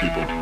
people.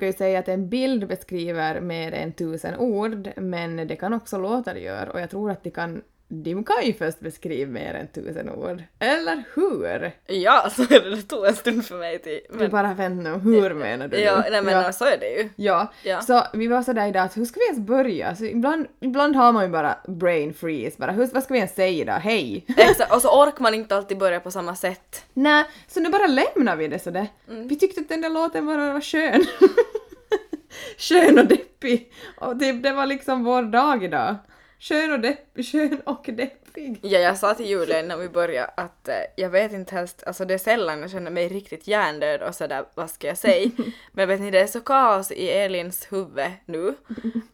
Brukar ju säga att en bild beskriver mer än tusen ord, men det kan också låtar göra och jag tror att de kan de kan ju först beskriva mer än tusen ord. Eller hur? Ja, så är det. Det tog en stund för mig till... Du bara vänta nu, hur menar du? ja, nej men ja. så är det ju. Ja. Ja. så vi var sådär idag att hur ska vi ens börja? Så ibland, ibland har man ju bara brain freeze, bara hur, vad ska vi ens säga idag? Hej! Exakt, och så orkar man inte alltid börja på samma sätt. Nej, så nu bara lämnar vi det sådär. Mm. Vi tyckte att den där låten bara var skön. skön och deppig. Och det, det var liksom vår dag idag. Skön och skön och deppig. Ja, jag sa till Julia innan vi började att eh, jag vet inte helst, alltså det är sällan jag känner mig riktigt hjärndöd och sådär, vad ska jag säga? Men vet ni, det är så kaos i Elins huvud nu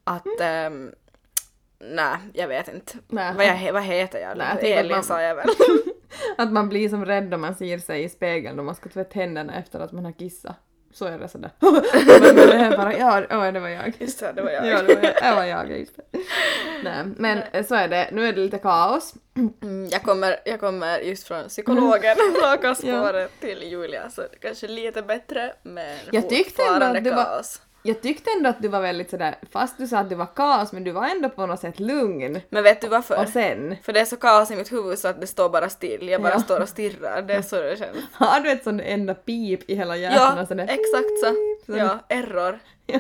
att ehm, Nej, jag vet inte. Vad, jag, vad heter jag? Att Elin man- sa jag väl. Att man blir som rädd om man ser sig i spegeln och man ska tvätta händerna efter att man har kissat. Så är det sådär. men det är bara, ja, ja, det var jag. Just det, det var jag. Ja, det var jag. Det var jag, just det. Nej, men eh, så är det. Nu är det lite kaos. Mm, jag, kommer, jag kommer just från psykologen, raka spåret till Julia, så det kanske är lite bättre men Jag tyckte ändå att det var- kaos. Jag tyckte ändå att du var väldigt sådär, fast du sa att det var kaos, men du var ändå på något sätt lugn. Men vet du varför? Och sen, För det är så kaos i mitt huvud så att det står bara still, jag bara Ja. står och stirrar, det är så det känns. har du ett sånt enda pip i hela hjärnan? Ja, sådär, exakt så. så- Ja, error. Ja.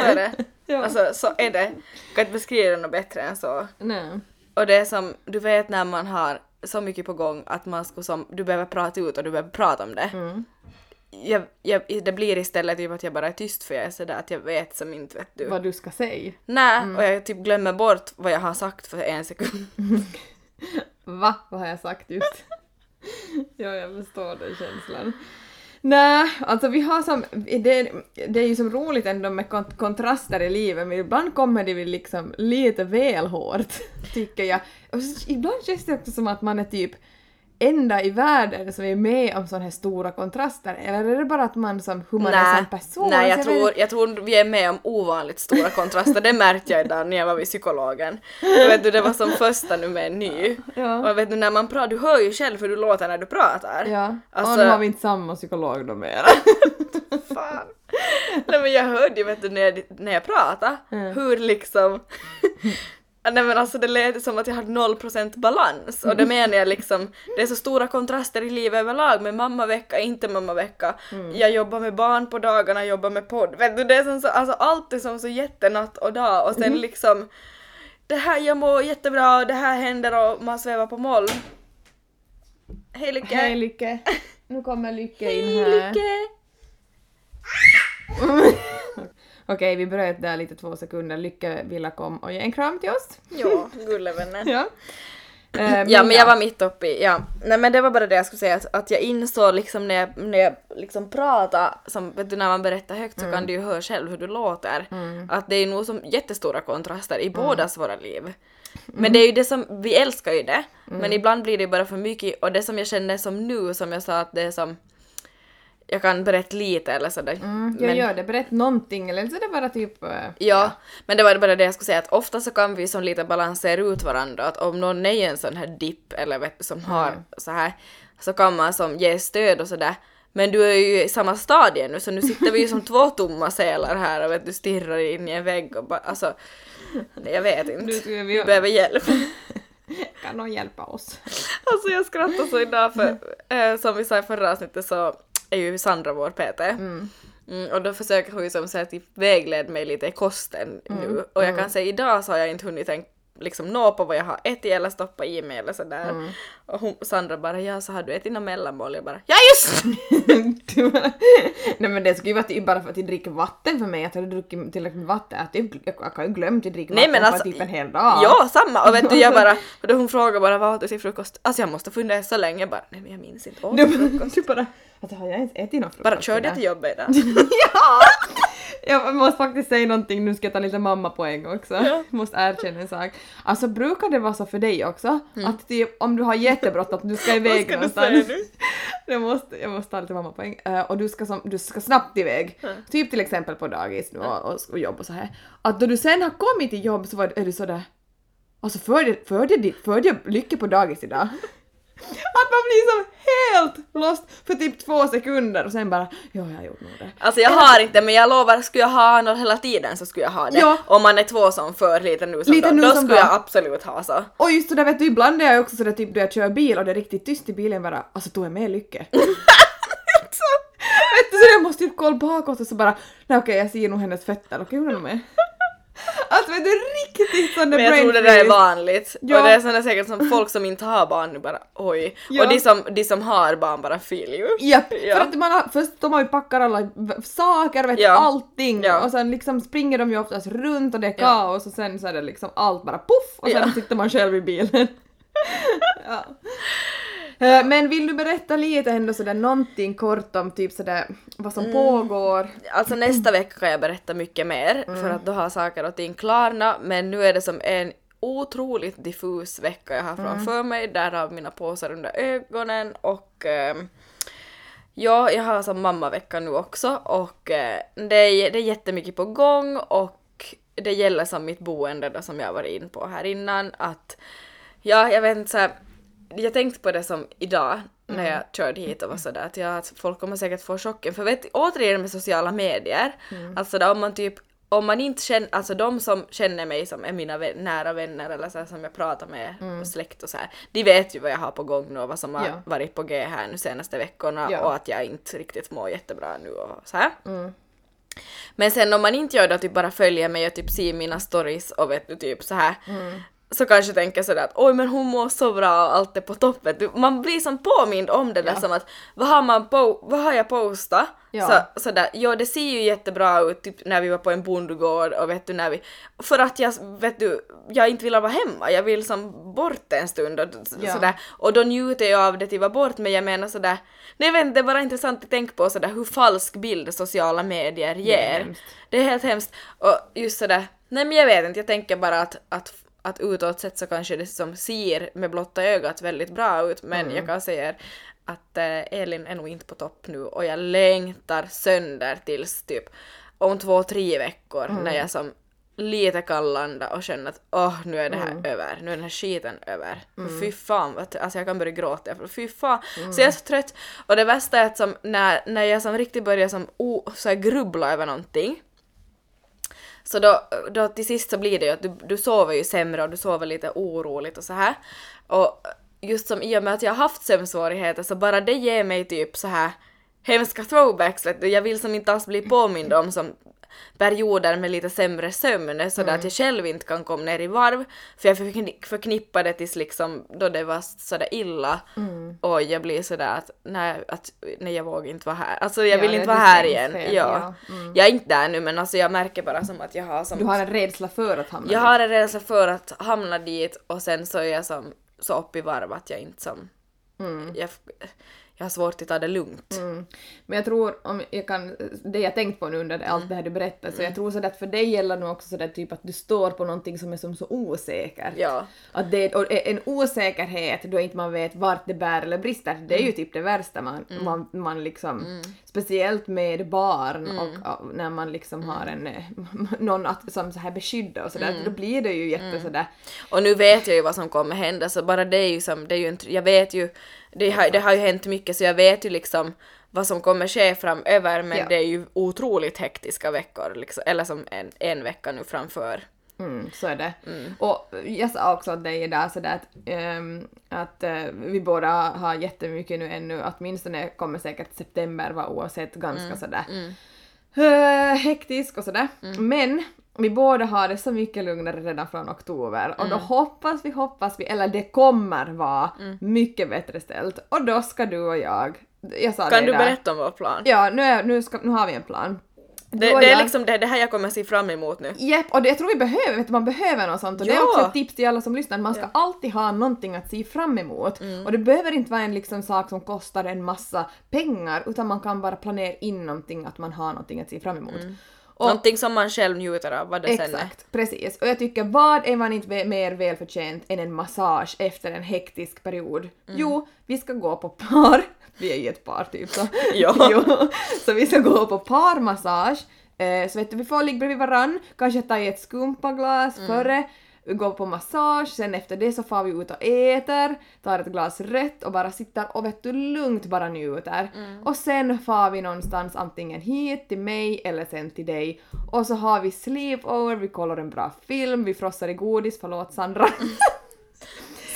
Så är det. Ja. Alltså så är det. Kan inte beskriva det något bättre än så. Nej. Och det är som, du vet när man har så mycket på gång att man ska som, du behöver prata ut och du behöver prata om det. Mm. Jag, jag, det blir istället typ att jag bara är tyst för jag är sådär att jag vet som inte vet du. Vad du ska säga. Nej, och jag typ glömmer bort vad jag har sagt för en sekund. Va? Vad har jag sagt just? ja, jag förstår den känslan. Nej, alltså vi har som, det, det är ju som roligt ändå med kont- kontraster i livet, men ibland kommer det väl liksom lite väl hårt, tycker jag. Och ibland känns det också som att man är typ enda i världen som är med om sådana här stora kontraster, eller är det bara att man som, hur man är som person? nej jag, tror, jag tror vi är med om ovanligt stora kontraster, det märkte jag idag när jag var vid psykologen. Och vet du, det var som första nu med en ny. Ja. Och vet du, när man pratar, du hör ju själv hur du låter när du pratar. Ja, Alltså- och nu har vi inte samma psykolog då mer. Fan. Nej men jag hörde ju vet du när jag, när jag pratade hur liksom Nej men alltså det lät som att jag hade 0% balans och det menar jag liksom, det är så stora kontraster i livet överlag med mammavecka, inte mammavecka. Jag jobbar med barn på dagarna, jobbar med podd. Vet du, det är som så, alltså allt är som så jättenatt och dag och sen liksom det här, jag mår jättebra, det här händer och man svävar på moln. Hej Lycke! Hej Lycke! Nu kommer Lycke in här. Lycke! Okej, vi bröt där lite två sekunder. Lycke ville komma och ge en kram till oss. Ja, gullevännen. Ja. Eh, Ja men jag var mitt uppe i, ja. Nej men det var bara det jag skulle säga att, att jag insåg liksom när jag, när jag liksom pratade, som vet du när man berättar högt så kan du ju höra själv hur du låter. Att det är nog som jättestora kontraster i bådas våra liv. Men det är ju det som, vi älskar ju det, men ibland blir det ju bara för mycket och det som jag känner som nu som jag sa att det är som jag kan berätta lite eller sådär. Mm, jag men- gör det, berätta någonting eller så är det bara typ... eh, Ja, men det var bara det jag skulle säga att ofta så kan vi som lite balansera ut varandra att om någon är i en sån här dipp eller vet du, som har så här så kan man som ge stöd och sådär. Men du är ju i samma stadie nu så nu sitter vi ju som två tomma sälar här och vet du stirrar in i en vägg och bara alltså jag vet inte. Ska vi- Vi behöver hjälp. Kan någon hjälpa oss? Alltså jag skrattar så idag för eh, som vi sa i förra avsnittet så är ju Sandra vår PT. Mm, och då försöker hon ju som så här, typ vägleda mig lite i kosten nu. Och jag kan säga idag så har jag inte hunnit tänka liksom nå på vad jag har ätit eller stoppat i mig eller sådär. Och hon, Sandra bara ja så har du ätit något mellanmål? Jag bara ja just! Nej men det skulle ju vara typ bara för att jag dricker vatten för mig, att jag hade druckit tillräckligt med vatten. Att jag, jag kan ju glömma att dricka Nej, vatten men alltså- typ en hel dag. Ja samma! Och vet du jag bara, och då hon frågar bara vad åt du till frukost? Alltså jag måste fundera så länge, jag bara nej men jag minns inte. Åt Du, frukost? du bara, alltså har jag ens ätit någon frukost? Bara körde jag till jobbet idag. Ja! Jag måste faktiskt säga någonting, nu ska jag ta lite mammapoäng också. Jag måste erkänna en sak. Alltså brukar det vara så för dig också? Att typ, om du har jättebråttom, du ska iväg ska du någonstans. säga nu? Jag måste, jag måste ta lite mammapoäng. Eh, och du ska, som, du ska snabbt iväg. Typ till exempel på dagis nu och, och, och jobb och så här. Att då du sen har kommit till jobb så var, är du sådär Alltså förde, förde, förde jag Lycke på dagis idag? Att man blir som helt lost för typ två sekunder och sen bara ja, jag har gjort nog det. Alltså jag har inte men jag lovar, skulle jag ha något hela tiden så skulle jag ha det. Ja. Om man är två som för lite nu som Lite då, nu då som skulle då. jag absolut ha så. Och just sådär vet du, ibland är jag också sådär typ då jag kör bil och det är riktigt tyst i bilen bara alltså tog jag med Lycke? vet du så jag måste typ kolla bakåt och så bara nej okej jag ser nog hennes fötter, okej hon är med. Alltså vet du riktigt sån där Men jag tror det där är vanligt. Ja. Och det är sådana säkert som folk som inte har barn nu bara oj. Ja. Och de som, de som har barn bara feel ju. Japp, Ja. för att man har, först de har ju packar alla saker, vet Ja. allting Ja. och sen liksom springer de ju oftast runt och det är kaos och sen så är det liksom allt bara puff och sen sitter man själv i bilen. ja. Eh, Men vill du berätta lite ändå sådär någonting kort om typ sådär vad som pågår? Alltså nästa vecka kan jag berätta mycket mer för att då har saker och ting klarna men nu är det som en otroligt diffus vecka jag har framför mig, därav mina påsar under ögonen och ehm, Ja, jag har som mammavecka nu också och eh, det, är, det är jättemycket på gång och det gäller som mitt boende då som jag var in på här innan att ja, jag vet inte så här, jag tänkte på det som idag när jag körde hit och var sådär att, ja, att folk kommer säkert få chocken. För vet återigen med sociala medier, alltså där om man typ om man inte känner, alltså de som känner mig som är mina vän, nära vänner eller så här, som jag pratar med och släkt och så här, de vet ju vad jag har på gång nu och vad som har Ja. varit på G här nu senaste veckorna Ja. och att jag inte riktigt mår jättebra nu och så här. Men sen om man inte gör det och typ bara följer mig och typ ser mina stories och vet du typ så här så kanske tänker sådär att oj men hon mår så bra och allt är på topp vet du. Man blir som påmind om det där Ja. som att vad har, man po- vad har jag postat? Ja. Så, sådär, jo det ser ju jättebra ut typ när vi var på en bondgård och vet du när vi för att jag vet du jag inte vill vara hemma jag vill som bort en stund och Ja. sådär och då njuter jag av det till att vara bort men jag menar sådär nej vet det är bara intressant att tänka på sådär hur falsk bild sociala medier är ger. hemskt. Det är helt hemskt. Och just sådär, nej men jag vet inte, jag tänker bara att, att, att utåt sett så kanske det som ser med blotta ögat väldigt bra ut men Mm. jag kan säga att eh, Elin är nog inte på topp nu och jag längtar sönder tills typ om två, tre veckor Mm. när jag som lite kan landa och känna att åh nu är det här Mm. över, nu är den här skiten över. För fy fan, vad alltså jag kan börja gråta för fy fan. Så jag är så trött. Och det värsta är att som, när, när jag som riktigt börjar som o, så grubbla över någonting så då, då till sist så blir det ju att du, du sover ju sämre och du sover lite oroligt och så här. Och just som i och med att jag har haft sömnsvårigheter så bara det ger mig typ så här hemska throwbacks. Jag vill som inte alls bli påmind om som perioder med lite sämre sömn så att jag själv inte kan komma ner i varv för jag förkni- förknippar det tills liksom då det var sådär illa och jag blir sådär att nej, att, nej jag vågar inte vara här. Alltså jag Ja, vill inte vara här igen. fel, Ja. ja. Mm. Jag är inte där nu men alltså jag märker bara som att jag har som Du har en rädsla för att hamna jag dit. har en rädsla för att hamna dit och sen så är jag som så upp i varv att jag inte som... Mm. Jag, jag har svårt att ta det lugnt. Men jag tror, om jag kan, det jag tänkt på nu under allt det här du berättar, så jag tror sådär att för dig gäller nog också sådär typ att du står på någonting som är som så osäkert. Ja. Att det, och en osäkerhet då inte man vet vart det bär eller brister, det är ju typ det värsta man, man, man liksom, speciellt med barn och ja, när man liksom har en, någon att, som så här beskydda och sådär, då blir det ju jätte sådär, Och nu vet jag ju vad som kommer hända så bara det är ju som, det är ju inte, jag vet ju, det har, det har ju hänt mycket så jag vet ju liksom vad som kommer ske framöver men Ja. det är ju otroligt hektiska veckor liksom, eller som en, en vecka nu framför. Mm, så är det. Och jag sa också åt dig idag sådär att, ehm, att eh, vi båda har jättemycket nu ännu, åtminstone kommer säkert september vara oavsett ganska sådär eh, hektisk och sådär. Men vi båda har det så mycket lugnare redan från oktober och då hoppas vi, hoppas vi, eller det kommer vara mycket bättre ställt och då ska du och jag, jag sa Kan du idag. berätta om vår plan? Ja, nu, är, nu, ska, nu har vi en plan. Det, det är liksom det, det här jag kommer se fram emot nu. Jepp, och det, jag tror vi behöver, vet du, man behöver något sånt och det är Ja. också ett tips till alla som lyssnar, man ska alltid ha någonting att se fram emot. Och det behöver inte vara en liksom sak som kostar en massa pengar utan man kan bara planera in någonting, att man har någonting att se fram emot. Och, Någonting som man själv njuter av, vad det sen är. Exakt, precis. Och jag tycker vad är man inte mer välförtjänt än en massage efter en hektisk period? Jo, vi ska gå på par. Vi är ju ett par typ så. Ja. jo. Så vi ska gå på parmassage. Eh, så vet du, vi får ligga bredvid varann, kanske ta i ett skumpaglas före, vi går på massage, sen efter det så får vi ut och äter, tar ett glas rött och bara sitter och vet du lugnt bara njuter. Och sen far vi någonstans antingen hit till mig eller sen till dig och så har vi sleepover, vi kollar en bra film, vi frossar i godis, förlåt Sandra.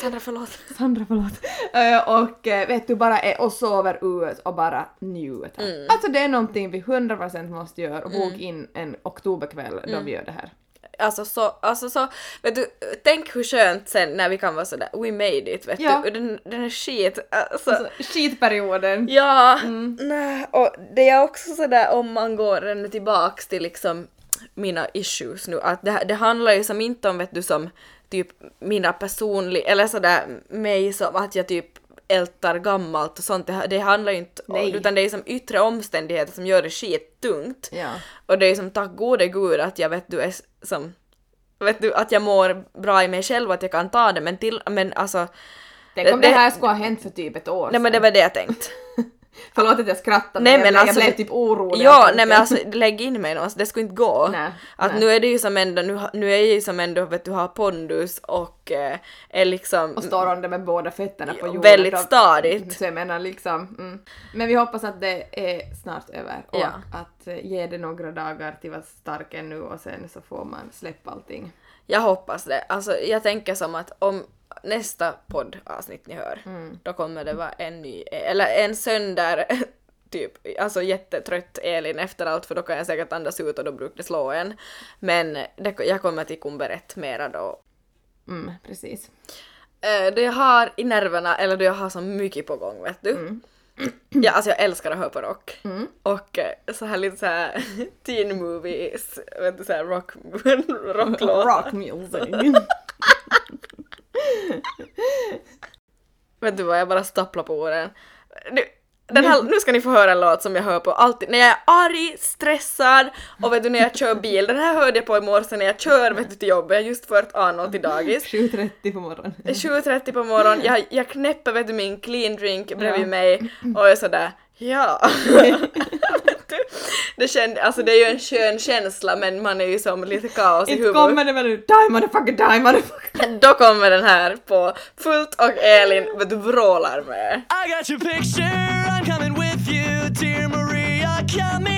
Sandra förlåt. Sandra, förlåt. Eh, och eh, vet du, bara är och sover ut och bara njuter. Alltså det är någonting vi 100% måste göra och boka in en oktoberkväll då vi gör det här. Alltså så, alltså så, vet du, tänk hur skönt sen när vi kan vara sådär, we made it, vet Ja. du, den, den är skit, alltså. Alltså, skitperioden. Ja, nej, och det är också sådär om man går ännu tillbaks till liksom mina issues nu, att det, det handlar ju som inte om vet du som typ mina personliga, eller sådär mig som att jag typ ältar gammalt och sånt, det, det handlar ju inte om, Nej. utan det är som yttre omständigheter som gör det skittungt. Ja. Och det är som tack gode gud att jag vet du är som vet du att jag mår bra i mig själv och att jag kan ta det men till men alltså Tänk om Det- det här skulle ha hänt för typ ett år nej men det sedan. var det jag tänkt. Förlåt att jag skrattar Nej, men, men jag, alltså- blev typ orolig. Ja, nej men alltså lägg in mig någonstans, det skulle inte gå. Nej, att nej. nu är det ju som ändå, nu, nu är jag ju som ändå vet du har pondus och eh, är liksom och står under med båda fötterna på jorden. väldigt stadigt. Så jag menar liksom, mm. Men vi hoppas att det är snart över och Ja. att eh, ge det några dagar till vara stark ännu och sen så får man släppa allting. Jag hoppas det. Alltså jag tänker som att om nästa poddavsnitt ni hör, Mm. då kommer det vara en ny, eller en söndag typ, alltså jättetrött Elin efter allt för då kan jag säkert andas ut och då brukar det slå en. Men det, jag kommer till kumberätt mera då. Mm, precis. Eh, då jag har i nerverna, eller då jag har så mycket på gång vet du. Mm. Ja, alltså jag älskar att höra på rock. Och eh, så här lite så här teen movies, vet du såhär rock, rocklåtar. Rock music. Vet du vad, jag bara stapplar på orden. Nu, den här, nu ska ni få höra en låt som jag hör på alltid när jag är arg, stressad och vet du när jag kör bil. Den här hörde jag på i morse när jag kör vet du, till jobbet. Jag har just fört Arnold till dagis. 7.30 på morgonen. 7.30 på morgonen, jag, jag knäpper vet du min clean drink bredvid Ja. mig och är sådär ja. Det, känd, alltså det är ju en skön känsla men man är ju som lite kaos i Inte huvudet. kommer det väl ut die motherfucker die motherfucker. Då kommer den här på fullt och Elin vet du vrålar med. I got your picture, I'm coming with you, dear Maria, come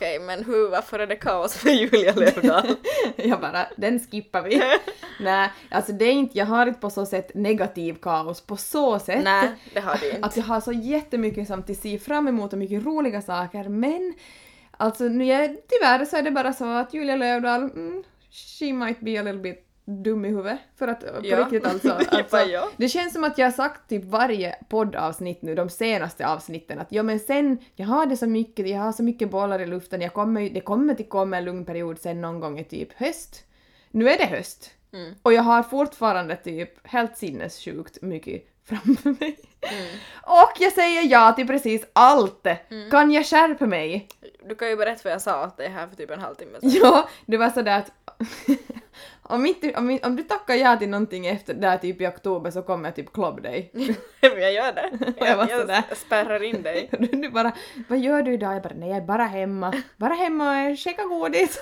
okej, men hur, varför är det kaos med Julia Löfdahl? jag bara, den skippar vi. Nej, alltså det är inte, jag har inte på så sätt negativ kaos på så sätt. Nej, det har du inte. Att jag har så jättemycket som till se fram emot och mycket roliga saker men alltså nu är, tyvärr så är det bara så att Julia Löfdahl, mm, she might be a little bit dum i huvudet. För att på Ja. riktigt alltså, alltså ja. det känns som att jag har sagt typ varje poddavsnitt nu, de senaste avsnitten, att ja men sen, jag har det så mycket, jag har så mycket bollar i luften, jag kommer, det kommer till komma en lugn period sen någon gång i typ höst. Nu är det höst. Mm. Och jag har fortfarande typ helt sinnessjukt mycket framför mig. Mm. Och jag säger ja till precis allt! Kan jag skärpa mig? Du kan ju berätta vad jag sa åt dig här för typ en halvtimme sedan. Ja, det var sådär att om, inte, om, om du tackar ja till någonting efter där typ i oktober så kommer jag typ klobba dig. Jag gör det. Jag Jag, jag spärrar in dig. Du bara, vad gör du idag? Jag bara, nej jag är bara hemma. Bara hemma och käka godis.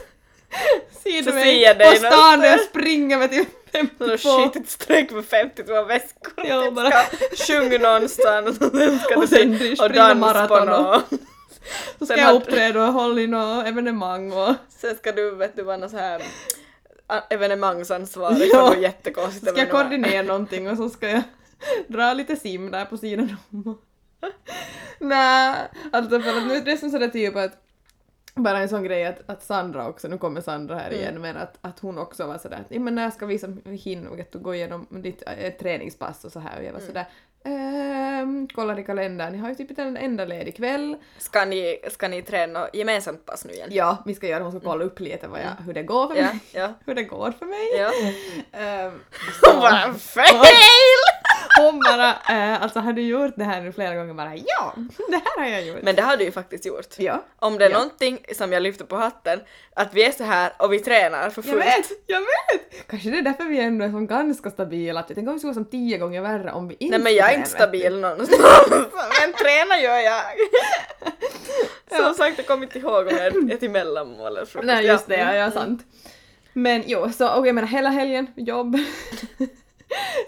Ser du mig jag på stan när jag springer med typ Något 52. skitigt streck med 52 väskor. Ja, Typ bara- sjunga någonstans och sen ska Och du sen se- springa maraton och-. Så ska jag uppträda och hålla i något evenemang och Sen ska du, vet du, vara så här evenemangsansvarig Ja. något jättekonstigt ska jag koordinera någonting och så ska jag dra lite sim där på sidan om. Nej, alltså för att nu är det som sådär typ att bara en sån grej att, att Sandra också, nu kommer Sandra här igen, men att, att hon också var sådär att "Ja, men när ska vi som hinna du, gå igenom ditt äh, träningspass och så här och jag var sådär ehm, kollar i kalendern, ni har ju typ inte en enda ledig kväll. Ska ni, ska ni träna gemensamt pass nu igen? Ja, vi ska göra, hon ska kolla upp lite vad jag, hur det går för Ja, mig. ja. Hur det går för mig. ja. Ehm, Hon bara FAIL! Hon bara, äh, alltså har du gjort det här nu flera gånger? Bara ja, det här har jag gjort. Men det har du ju faktiskt gjort. ja. Om det är Ja. någonting som jag lyfter på hatten, att vi är så här och vi tränar för Jag fullt. vet, jag vet! Kanske det är därför vi ändå är som ganska stabila. Att jag tänker om vi skulle vara som tio gånger värre om vi inte Nej men jag är tränar. inte stabil någonstans. men träna gör jag. Som sagt, jag kommer inte ihåg om jag är till mellanmål eller frukost. Nej just det, ja, Ja. ja sant. Men jo, så okej, jag menar hela helgen, jobb.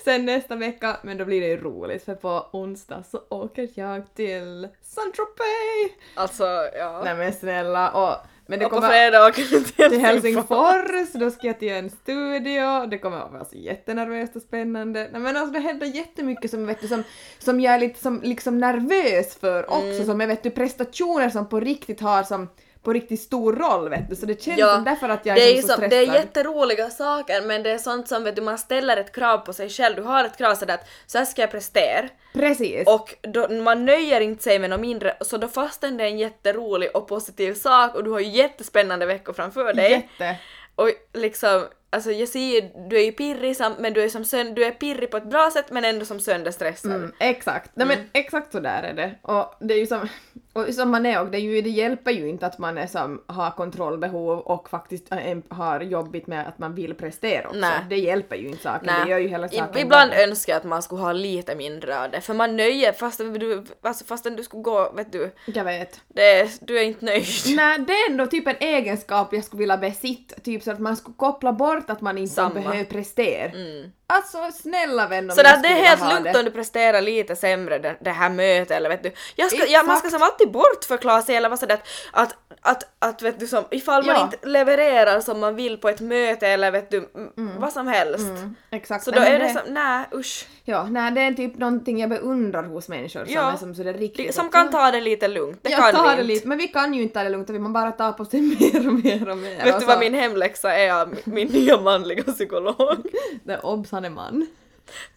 Sen nästa vecka, men då blir det ju roligt för på onsdag så åker jag till Saint-Tropez! Alltså, ja. Nej men snälla, och men det och på kommer fredag åker du till till Helsingfors, då ska jag till en studio, det kommer att vara så jättenervöst och spännande. Nej men alltså det händer jättemycket som, vet du, som, som jag är lite som, liksom nervös för också, Mm. som är vet du, prestationer som på riktigt har som på riktigt stor roll vet du, så det känns Ja, därför att jag det är, är, så som, det stressad. är jätteroliga saker men det är sånt som vet du, man ställer ett krav på sig själv. Du har ett krav sådär att så här ska jag prestera Precis! och då, man nöjer inte sig med något mindre så då fastän det är en jätterolig och positiv sak och du har ju jättespännande veckor framför dig Jätte! och liksom Alltså jag ser ju, du är ju pirrig men du är, som sön- du är pirrig på ett bra sätt men ändå som sönderstressad. Mm, exakt, Nej, men exakt så där är det. Och det är ju som, och som man är och det, är ju, det hjälper ju inte att man är som har kontrollbehov och faktiskt har jobbigt med att man vill prestera också. Nej. Det hjälper ju inte saken, Nej. det gör ju hela saken Ibland värre. önskar jag att man skulle ha lite mindre av det, för man nöjer fastän du, alltså fastän du skulle gå, vet du, Jag vet. det, du är inte nöjd. Nej, det är ändå typ en egenskap jag skulle vilja besitta, typ så att man skulle koppla bort att man inte Samma. behöver prestera. Mm. Alltså snälla vän om Så jag där, det är helt lugnt det. om du presterar lite sämre det, det här mötet eller vet du. Jag ska, ja, man ska som alltid bortförklara sig eller vad sådär att, att, att, att vet du som, ifall man Ja. inte levererar som man vill på ett möte eller vet du, m- vad som helst. Mm, exakt. Så Nej, då men är det som, nej usch. Ja, nej det är typ någonting jag beundrar hos människor som Ja. är som sådär riktigt... Som kan ta det lite lugnt, det jag kan tar vi det inte. lite, men vi kan ju inte ta det lugnt, vi man bara tar på sig mer och mer och mer. Vet och du vad min hemläxa är av min nya manliga psykolog? Det obs, han är man.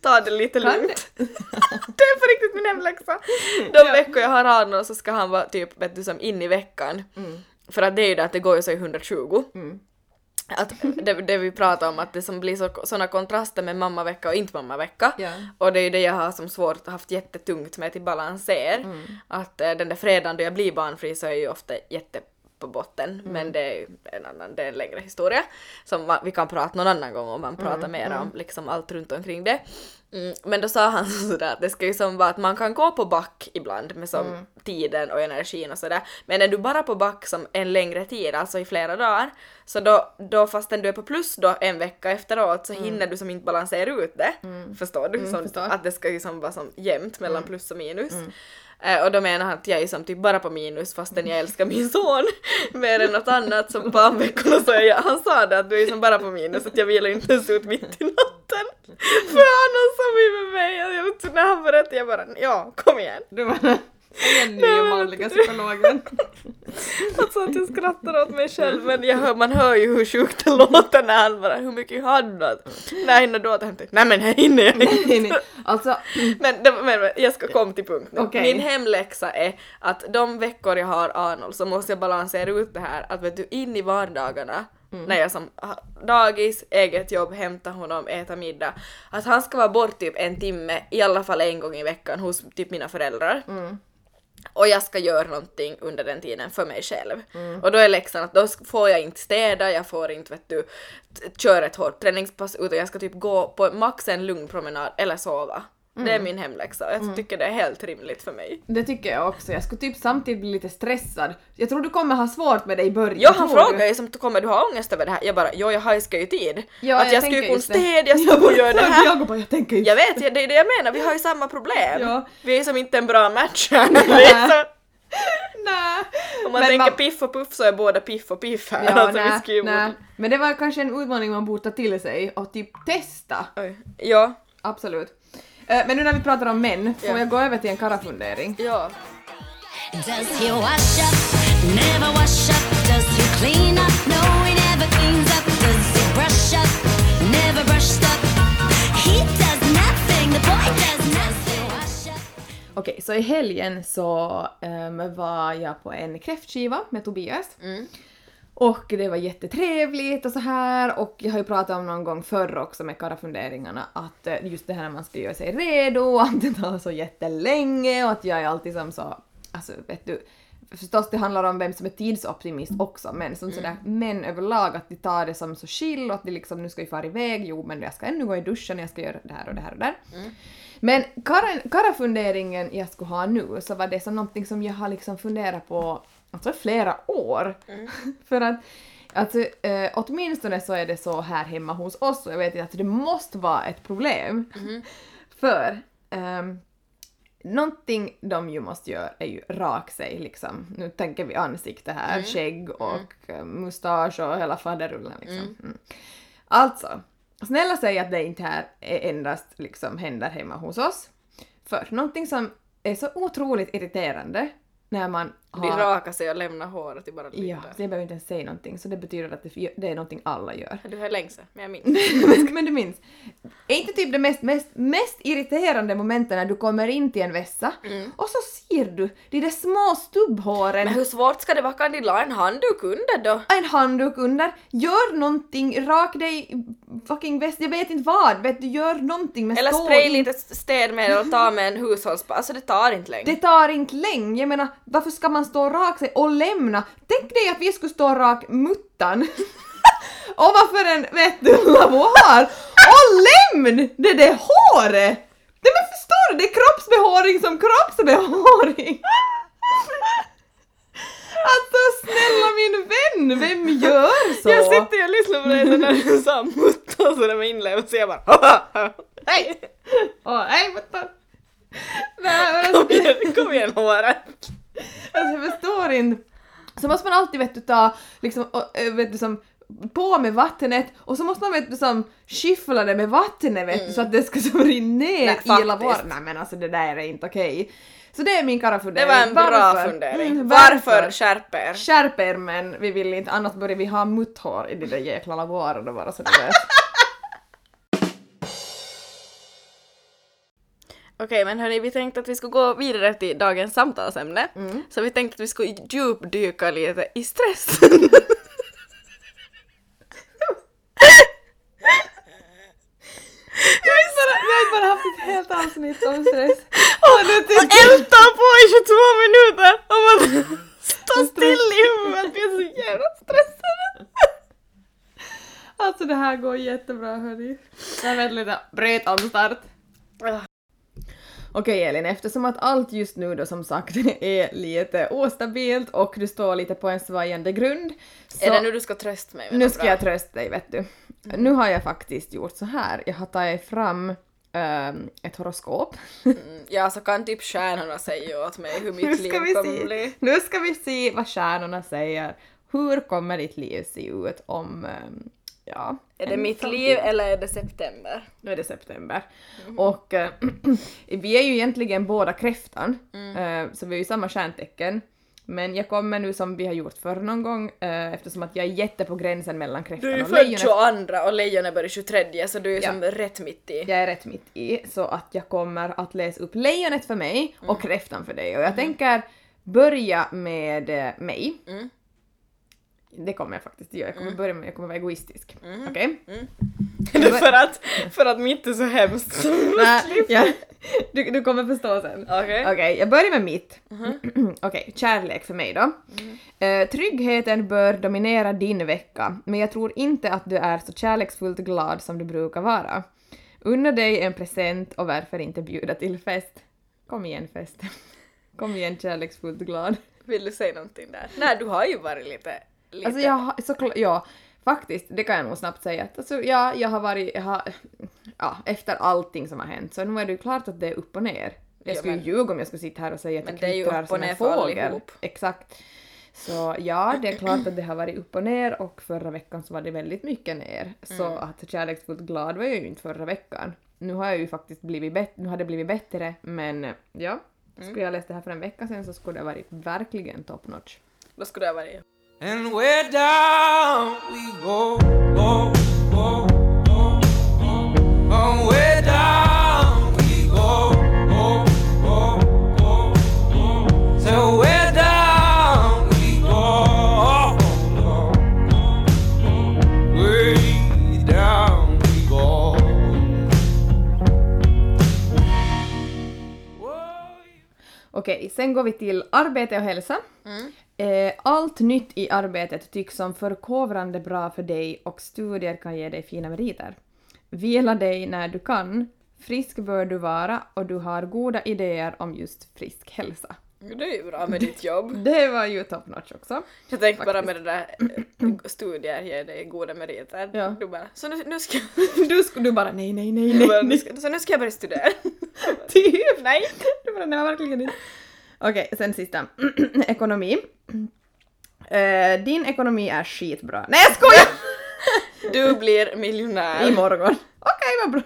Ta det lite lugnt. det är på riktigt min hemläxa. De veckor jag har honom så ska han vara typ vet du, som in i veckan. För att det är ju det att det går ju så i 120. Mm. Att det, det vi pratar om att det som blir så, såna kontraster med mammavecka och inte mammavecka. Ja. Och det är ju det jag har som svårt haft jättetungt med till balanser. Mm. Att eh, den där fredagen då jag blir barnfri så är jag ju ofta jätte på botten Mm. men det är en annan, det är en längre historia som man, vi kan prata någon annan gång om man Mm, pratar mer om liksom allt runt omkring det. Mm, men då sa han sådär att det ska ju som vara att man kan gå på back ibland med som Mm. tiden och energin och sådär. Men är du bara på back som en längre tid, alltså i flera dagar, så då, då fastän du är på plus då en vecka efteråt så hinner du som inte balansera ut det. Förstår du? som, Mm. förstår. Mm. Att det ska ju som vara som jämnt mellan plus och minus. Eh, och då menar han att jag är som typ bara på minus fastän jag älskar min son mer än något annat som på veckorna så är jag, han sa det att du är som bara på minus att jag vilar inte ens ut mitt i natten. För han har sovit med mig och jag när han berättade jag bara ja kom igen. Du var den nya manliga psykologen. Alltså att jag skrattar åt mig själv men jag hör, man hör ju hur sjukt det låter när han bara hur mycket har du? Nej hinner du åt? tänkte nej men här hinner jag inte. Nej, nej. Alltså, Men, det, men jag ska komma till punkt nu. Okej. Min hemläxa är att de veckor jag har Arnold så måste jag balansera ut det här att vet du in i vardagarna Mm. när jag som dagis, eget jobb, hämta honom, äta middag. Att han ska vara bort typ en timme i alla fall en gång i veckan hos typ mina föräldrar. Mm. Och jag ska göra någonting under den tiden för mig själv. Mm. Och då är läxan att då får jag inte städa, jag får inte vet du, köra ett hårt träningspass utan jag ska typ gå på max en lugn promenad eller sova. Det är Mm. min hemläxa och jag tycker det är helt rimligt för mig. det tycker jag också. Jag skulle typ samtidigt bli lite stressad. Jag tror du kommer ha svårt med det i början. Ja, han frågar ju som kommer du ha ångest över det här? Jag bara jo jag hajskar ju tid. Ja, att jag, ska ju kunna städa, jag ska kunna göra det här. Jag, bara, jag tänker just Jag vet, det är det jag menar, vi har ju samma problem. Ja. Vi är som inte en bra match här. liksom. Nej. Om man Men tänker man- piff och puff så är båda piff och piff här. Ja, alltså, vi skriver- nej. Men det var kanske en utmaning man borde ta till sig och typ testa. Oj. Ja. Absolut. Eh, Men nu när vi pratar om män, får Ja. jag gå över till en karafundering? Ja. Does he wash up? Never wash up. Does he clean up? No, he never cleans up. Does he brush up? Never brushed up. He does nothing. The boy does nothing. Okej, så i helgen så ehm, var jag på en kräftskiva med Tobias. Mm. Och det var jättetrevligt och så här. Och jag har ju pratat om någon gång förr också med karafunderingarna att eh, just det här när man ska göra sig redo, att det tar så jättelänge och att jag är alltid som så, alltså vet du, förstås det handlar om vem som är tidsoptimist också men som sådär män överlag att de tar det som så chill och att de liksom nu ska vi fara iväg, jo men jag ska ännu gå i duschen, jag ska göra det här och det här och det här. Men kara- karafunderingen jag skulle ha nu så var det som någonting som jag har liksom funderat på alltså flera år. För att alltså, eh, åtminstone så är det så här hemma hos oss och jag vet att det måste vara ett problem. För um, någonting de ju måste göra är ju rak sig liksom. Nu tänker vi ansikte här, skägg och eh, mustasch och hela faderullen liksom. Mm. Alltså, snälla säg att det inte här är endast liksom händer hemma hos oss. För någonting som är så otroligt irriterande när man De har... rakar sig och lämnar håret i bara lite. Ja, så jag behöver inte ens säga någonting, så det betyder att det, det är någonting alla gör. Du har längst men jag minns. men, men du minns. Är inte typ det mest, mest, mest irriterande momentet när du kommer in till en vässa och så ser du de där små stubbhåren, Men hur svårt ska det vara? Kan de la en handduk under då? en handduk under, gör någonting, rak dig fucking väst, jag vet inte vad, vet du, gör någonting med Eller spray in- lite städmedel och ta med en hushållspa. Alltså det tar inte länge. Det tar inte länge, jag menar varför ska man stå rak sig och lämna? Tänk dig att vi skulle stå rak muttan ovanför en vet du, lavoir och lämn det där håret! Nej men förstår du, det är kroppsbehåring som kroppsbehåring! Alltså snälla min vän, vem gör så? Jag sitter och lyssnar på dig så när du sa mutta och sådär med inlevelse jag bara Hej! Åh, hej muttan! Nej men alltså, Kom igen, kom igen håret! Alltså jag förstår inte. Så måste man alltid vet du ta liksom, och, äh, vet du som på med vattnet och så måste man vet du som skyffla det med vattnet vet du så att det ska som rinna ner Nej, i faktiskt. Nej men alltså det där är inte okej. Så det är min Det karafundering. var en bra Varför? fundering. Mm, varför? Skärp er! Skärp er men vi vill inte, annars börjar vi ha mutthår i de där jäkla laborerna bara så du vet. Okej men hörni, vi tänkte att vi skulle gå vidare till dagens samtalsämne. Mm. Så vi tänkte att vi skulle djupdyka lite i stress. Vi har bara haft ett helt avsnitt om stress. Och nu ältar på i 22 minuter och man står still i huvudet, vi är så jävla stressade. Alltså det här går jättebra hörni. Jag vet lite, bryt. Ah. Okej Elin, eftersom att allt just nu då som sagt är lite ostabilt och du står lite på en svajande grund. Så Är det nu du ska trösta mig? nu ska bra? jag trösta dig vet du. Nu har jag faktiskt gjort så här. jag har tagit fram ehm, ett horoskop. Mm, Ja, så kan typ stjärnorna säga åt mig hur mitt liv kommer se, bli. nu ska vi se vad stjärnorna säger. Hur kommer ditt liv se ut om, ehm, ja... Är det mitt liv eller är det september? Nu är det september. Och eh, vi är ju egentligen båda kräftan, eh, så vi är ju samma stjärntecken. Men jag kommer nu som vi har gjort förr någon gång eh, eftersom att jag är jätte på gränsen mellan kräftan Du är ju och född lejonet. 22 och lejonet börjar 23 så du är ju Ja. som rätt mitt i. Jag är rätt mitt i, så att jag kommer att läsa upp lejonet för mig och kräftan för dig. Och jag tänker börja med mig. Mm. Det kommer jag faktiskt göra. Jag kommer börja med, jag kommer vara egoistisk. Okej? för, att, för att mitt är så hemskt. Nej, ja, du, du kommer förstå sen. Okej. Okej, jag börjar med mitt. Okej, kärlek för mig då. Eh, tryggheten bör dominera din vecka, men jag tror inte att du är så kärleksfullt glad som du brukar vara. Unna dig en present och varför inte bjuda till fest? Kom igen fest. Kom igen kärleksfullt glad. Vill du säga någonting där? Nej, du har ju varit lite... lite. Alltså jag har såklart, ja, faktiskt, det kan jag nog snabbt säga. Alltså, ja, jag har varit, jag har, ja, efter allting som har hänt så nu är det ju klart att det är upp och ner. Jag Ja, skulle men- ju ljuga om jag skulle sitta här och säga att Men jag det kvittrar som en fågel. Exakt. Så ja, det är klart att det har varit upp och ner och förra veckan så var det väldigt mycket ner. Så Mm. att kärleksfullt glad var jag ju inte förra veckan. Nu har jag ju faktiskt blivit bättre, nu har det blivit bättre men ja. Mm. Skulle jag läst det här för en vecka sedan så skulle det ha varit verkligen top notch. Då skulle det ha varit... And where down we go, go, go, sen går vi till arbete och hälsa. Mm. Eh, allt nytt i arbetet tycks som förkovrande bra för dig och studier kan ge dig fina meriter. Vila dig när du kan. Frisk bör du vara och du har goda idéer om just frisk hälsa. Det är ju bra med ditt jobb. Det var ju top notch också. Jag tänkte bara med det där eh, studier ger dig goda meriter. Ja. Du bara, så nu, nu ska Du, sk- du bara nej, nej, nej, nej. bara, nej. ska, så nu ska jag börja studera. Typ. Nej. Du bara, nej, verkligen inte. Okej, sen sista. ekonomi. Eh, din ekonomi är skitbra. Nej jag skojar! Du blir miljonär. Imorgon. Okej, vad bra.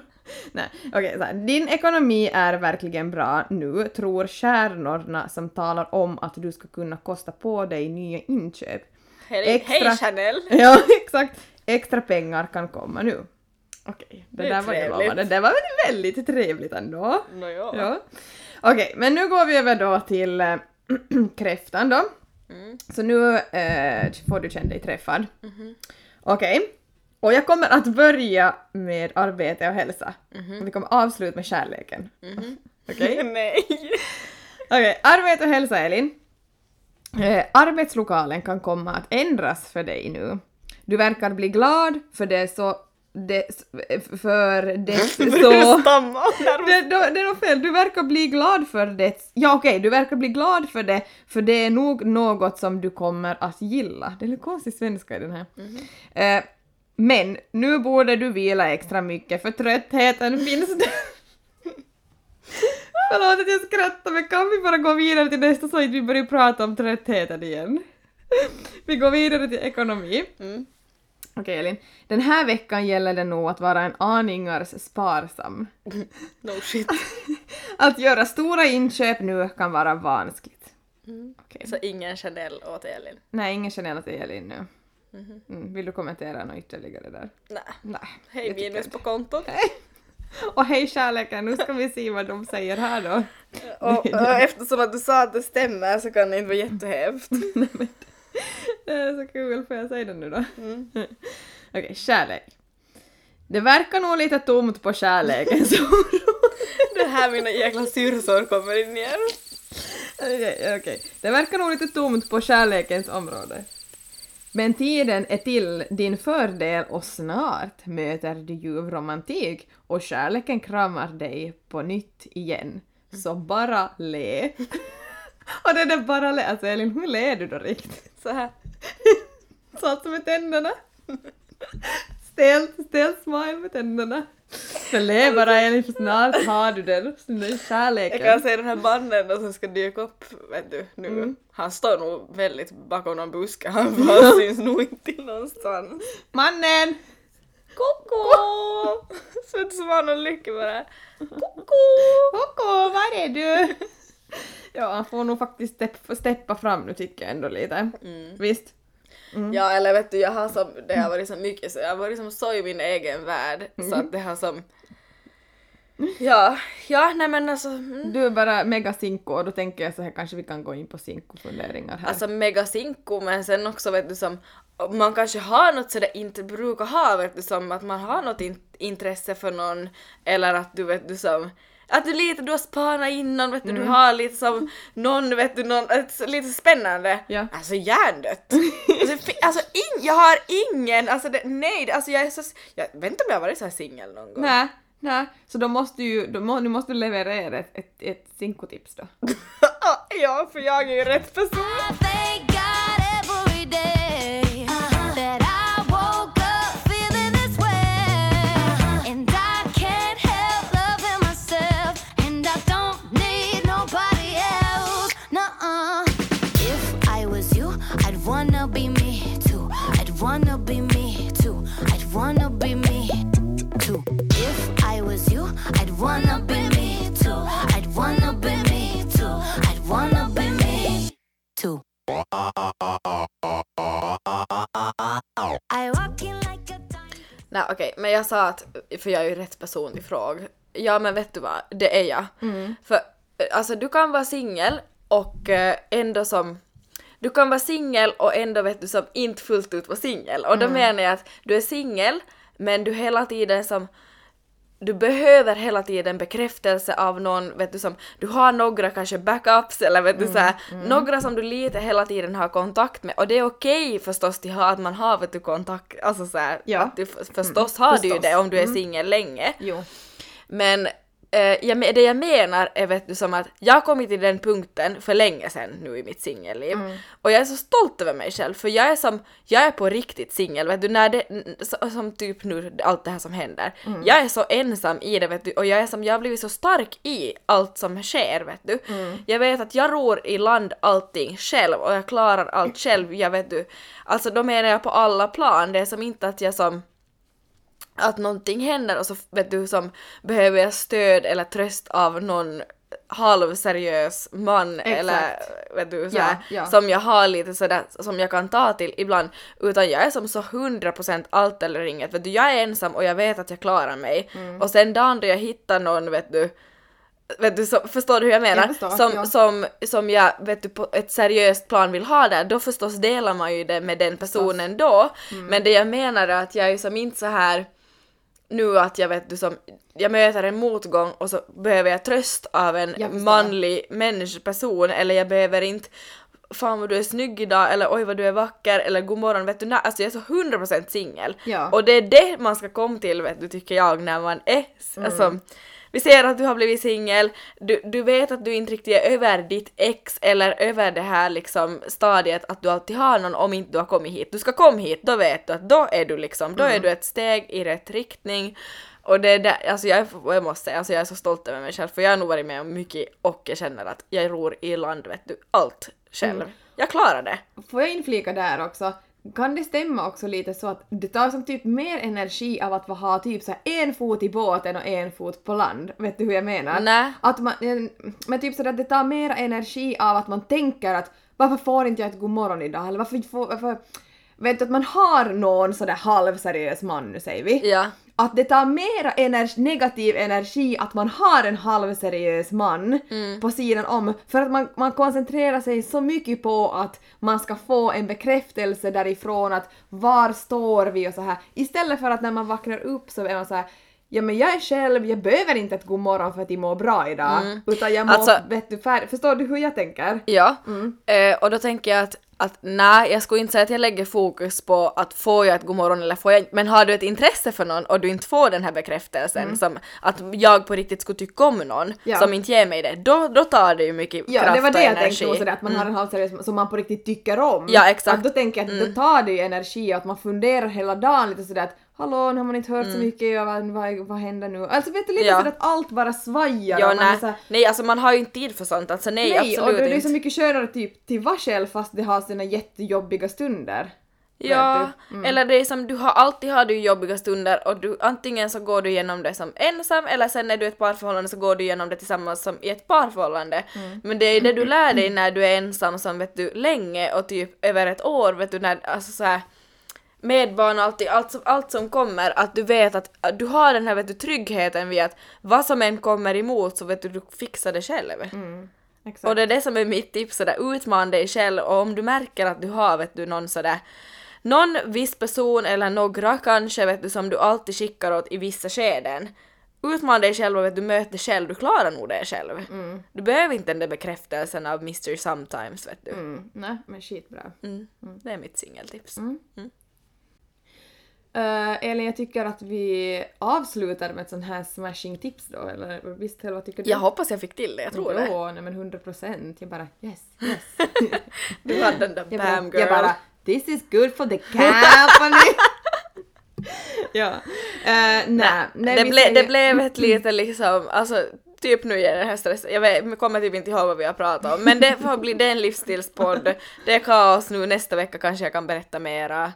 Nej, okej, här. Din ekonomi är verkligen bra nu, tror stjärnorna som talar om att du ska kunna kosta på dig nya inköp. Hej, Extra- hej Chanel. Ja, exakt. Extra pengar kan komma nu. Okej, det, Det är där var ju lovande. Det var väl väldigt trevligt ändå. Nåja. Ja. Okej, men nu går vi över då till äh, kräftan då. Mm. Så nu eh, får du känna dig träffad. Mhm. Okej. Och jag kommer att börja med arbete och hälsa. Mhm. Och vi kommer avsluta med kärleken. Okej? Nej. Okej, arbete och hälsa Elin. Eh, arbetslokalen kan komma att ändras för dig nu. Du verkar bli glad för det så... Det, för det så... Stamma. Det, det, det är nog fel, du verkar bli glad för det. Ja okej, du verkar bli glad för det, för det är nog något som du kommer att gilla. Det är lite konstig svenska i den här. Eh, men nu borde du vila extra mycket för tröttheten finns där. Förlåt att jag skrattar men kan vi bara gå vidare till nästa så att vi börjar prata om tröttheten igen? Vi går vidare till ekonomi. Mm. Okej Elin, den här veckan gäller det nog att vara en aningars sparsam. No shit. Att göra stora inköp nu kan vara vanskligt. Okej. Så ingen Chanel åt Elin. Nej, ingen känner till Elin nu. Mm, vill du kommentera något ytterligare där? Nej. Nej. Hej minus på kontot. Och hej kärleken, nu ska vi se vad de säger här då. Och, och eftersom att du sa att det stämmer så kan det inte vara jättehäftigt. Det är så kul, får jag säga det nu då? Mm. Okej, kärlek. Det verkar nog lite tomt på kärlekens område. Det är här mina jäkla syrsor kommer in igen. Okej, okej. Det verkar nog lite tomt på kärlekens område. Men tiden är till din fördel och snart möter du ljuv romantik och kärleken kramar dig på nytt igen. Så bara le. och det är bara le. Alltså Elin, hur ler du då riktigt? Så här. Så alltså med tänderna. Stelt, stelt smile med tänderna. Så le bara Elin för snart har du den. Den där Jag kärleken. kan se den här mannen som ska dyka upp, vet du, nu. Mm. Han står nog väldigt bakom någon buske, han han syns nog inte någonstans. Mannen! Koko! Som han har lycka bara. Koko, var är du? Ja, han får nog faktiskt stepp, steppa fram nu tycker jag ändå lite. Visst? Ja eller vet du, jag har som, det har varit så mycket så jag har varit som så i min egen värld så att det har som Ja, ja nej men alltså, mm. Du är bara mega sinko och då tänker jag så här kanske vi kan gå in på sinko-funderingar här. alltså mega sinko men sen också vet du som man kanske har något sådär inte brukar ha vet du som att man har något in, intresse för någon eller att du vet du som att du lite, du har spanat innan, vet du, du har lite som någon, vet du, någon, ett, lite spännande. Ja. Alltså hjärndött. alltså, alltså in, jag har ingen, alltså det, nej, alltså jag är så, jag vet inte om jag har varit så här singel någon gång. Nej, nej. Så då måste du ju, då må, nu måste du leverera ett, ett, ett sinko-tips då. ja, för jag är ju rätt person. Sa att, för jag är ju rätt person till fråga. Ja men vet du vad, det är jag. För eh, alltså du kan vara singel och eh, ändå som du kan vara singel och ändå vet du som inte fullt ut vara singel. Och då menar jag att du är singel men du hela tiden som du behöver hela tiden bekräftelse av någon, vet du som, du har några kanske backups eller vet du såhär, några som du lite hela tiden har kontakt med och det är okej förstås till ha, att man har vet du kontakt, alltså såhär, Ja. att du f- förstås har du ju förstås. det om du är singel länge. Jo. Men jag, me- det jag menar är vet du som att jag har kommit till den punkten för länge sedan nu i mitt singelliv och jag är så stolt över mig själv för jag är som, jag är på riktigt singel vet du när det, som typ nu allt det här som händer. Jag är så ensam i det vet du och jag är som, jag har blivit så stark i allt som sker vet du. Jag vet att jag ror i land allting själv och jag klarar allt själv, jag vet du. Alltså då menar jag på alla plan, det är som inte att jag som att någonting händer och så vet du som behöver jag stöd eller tröst av någon halvseriös man eller vet du såhär, Ja, ja. som jag har lite sådär som jag kan ta till ibland utan jag är som så 100% allt eller inget vet du jag är ensam och jag vet att jag klarar mig Mm. och sen dagen då jag hittar någon vet du Vet du, så, förstår du hur jag menar? Jag förstår, som, ja. som, som jag vet du, på ett seriöst plan vill ha där, då förstås delar man ju det med den personen då. Mm. Men det jag menar är att jag är ju som inte så här nu att jag vet du som, jag möter en motgång och så behöver jag tröst av en manlig människoperson eller jag behöver inte Fan vad du är snygg idag eller oj vad du är vacker eller god morgon vet du, nej, alltså jag är så 100% singel. Ja. Och det är det man ska komma till vet du tycker jag när man är Mm. alltså, vi ser att du har blivit singel, du, du vet att du inte riktigt är över ditt ex eller över det här liksom stadiet att du alltid har någon om inte du har kommit hit. Du ska komma hit, då vet du att då är du liksom, då är du ett steg i rätt riktning. Och det är där, alltså jag, jag måste säga, alltså jag är så stolt över mig själv för jag har nog varit med om mycket och jag känner att jag ror i land vet du, allt själv. Jag klarar det. Får jag inflika där också? Kan det stämma också lite så att det tar som typ mer energi av att ha typ så en fot i båten och en fot på land? Vet du hur jag menar? Nej. Att man, eh, men typ så att det tar mer energi av att man tänker att varför får inte jag ett god morgon idag? Eller varför får, varför, vet du att man har någon sådär halvseriös man nu säger vi. Ja. Att det tar mera ener- negativ energi att man har en halvseriös man Mm. på sidan om för att man, man koncentrerar sig så mycket på att man ska få en bekräftelse därifrån att var står vi och så här istället för att när man vaknar upp så är man så här Ja men jag är själv, jag behöver inte ett god morgon för att jag mår bra idag. Utan jag mår, Alltså- vet du, fär- förstår du hur jag tänker? Ja, eh, och då tänker jag att att nej, jag skulle inte säga att jag lägger fokus på att får jag ett godmorgon eller får jag inte, men har du ett intresse för någon och du inte får den här bekräftelsen som att jag på riktigt skulle tycka om någon Mm. Ja. som inte ger mig det, då, då tar det ju mycket Ja, kraft det var det och jag energi. tänkte också, att man har en halvseriös som man på riktigt tycker om. Ja, exakt. Mm. Att då tänker jag att då tar det ju energi och att man funderar hela dagen lite sådär att hallå, nu har man inte hört så mycket, och vad, vad, vad händer nu? Alltså vet du, lite Mm. Ja. sådär att allt bara svajar Ja, och man är nej, såhär, nej, alltså man har ju inte tid för sånt, alltså nej, nej, absolut och det, det är inte. så mycket skönare typ till vara själv fast det har sina jättejobbiga stunder. Ja. Mm. eller det är som du har alltid har du jobbiga stunder och du antingen så går du igenom det som ensam eller sen när du är ett parförhållande så går du igenom det tillsammans som i ett parförhållande. Mm. Men det är det du lär dig när du är ensam som vet du länge och typ över ett år vet du när alltså så här med barn och alltid, allt, som, allt som kommer, att du vet att att du har den här vet du, tryggheten vid att vad som än kommer emot så vet du, du fixar det själv. Exakt. Och det är det som är mitt tips, sådär utman dig själv och om du märker att du har vet du någon sådär någon viss person eller några kanske vet du som du alltid skickar åt i vissa skeden. Utman dig själv och vet du möt dig själv, du klarar nog det själv. Du behöver inte den där bekräftelsen av Mr Sometimes vet du. Mm, nej, men skitbra. Mm. Det är mitt singeltips. Uh, Elin, jag tycker att vi avslutar med ett sånt här smashing tips då, eller visst, eller vad tycker du? Jag hoppas jag fick till det, jag tror det. Jo, nej men 100 procent. Jag bara yes, yes. Du hade den där jag, bara, bam girl. jag bara this is good for the company. ja. Uh, nej, nej, det, ble, säger- det blev ett lite liksom, alltså typ nu är det här stress, jag vet, jag kommer typ inte ihåg vad vi har pratat om, men det får bli det är en livsstilspodd, det är kaos nu, nästa vecka kanske jag kan berätta mera.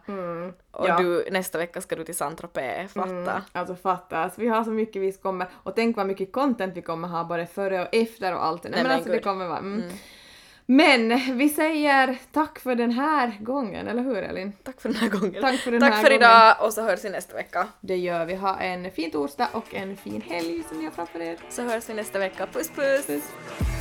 Och ja. du, nästa vecka ska du till Saint-Tropez, fatta. Mm, alltså fattas, vi har så mycket vi kommer, och tänk vad mycket content vi kommer ha både före och efter och allt. Nej, men men alltså det gud. kommer vara... Mm. Men vi säger tack för den här gången, eller hur Elin? Tack för den här gången. Tack för den Tack för idag och så hörs vi nästa vecka. Det gör vi. Ha en fin torsdag och en fin helg som ni har framför er. Så hörs vi nästa vecka. Puss puss! Puss.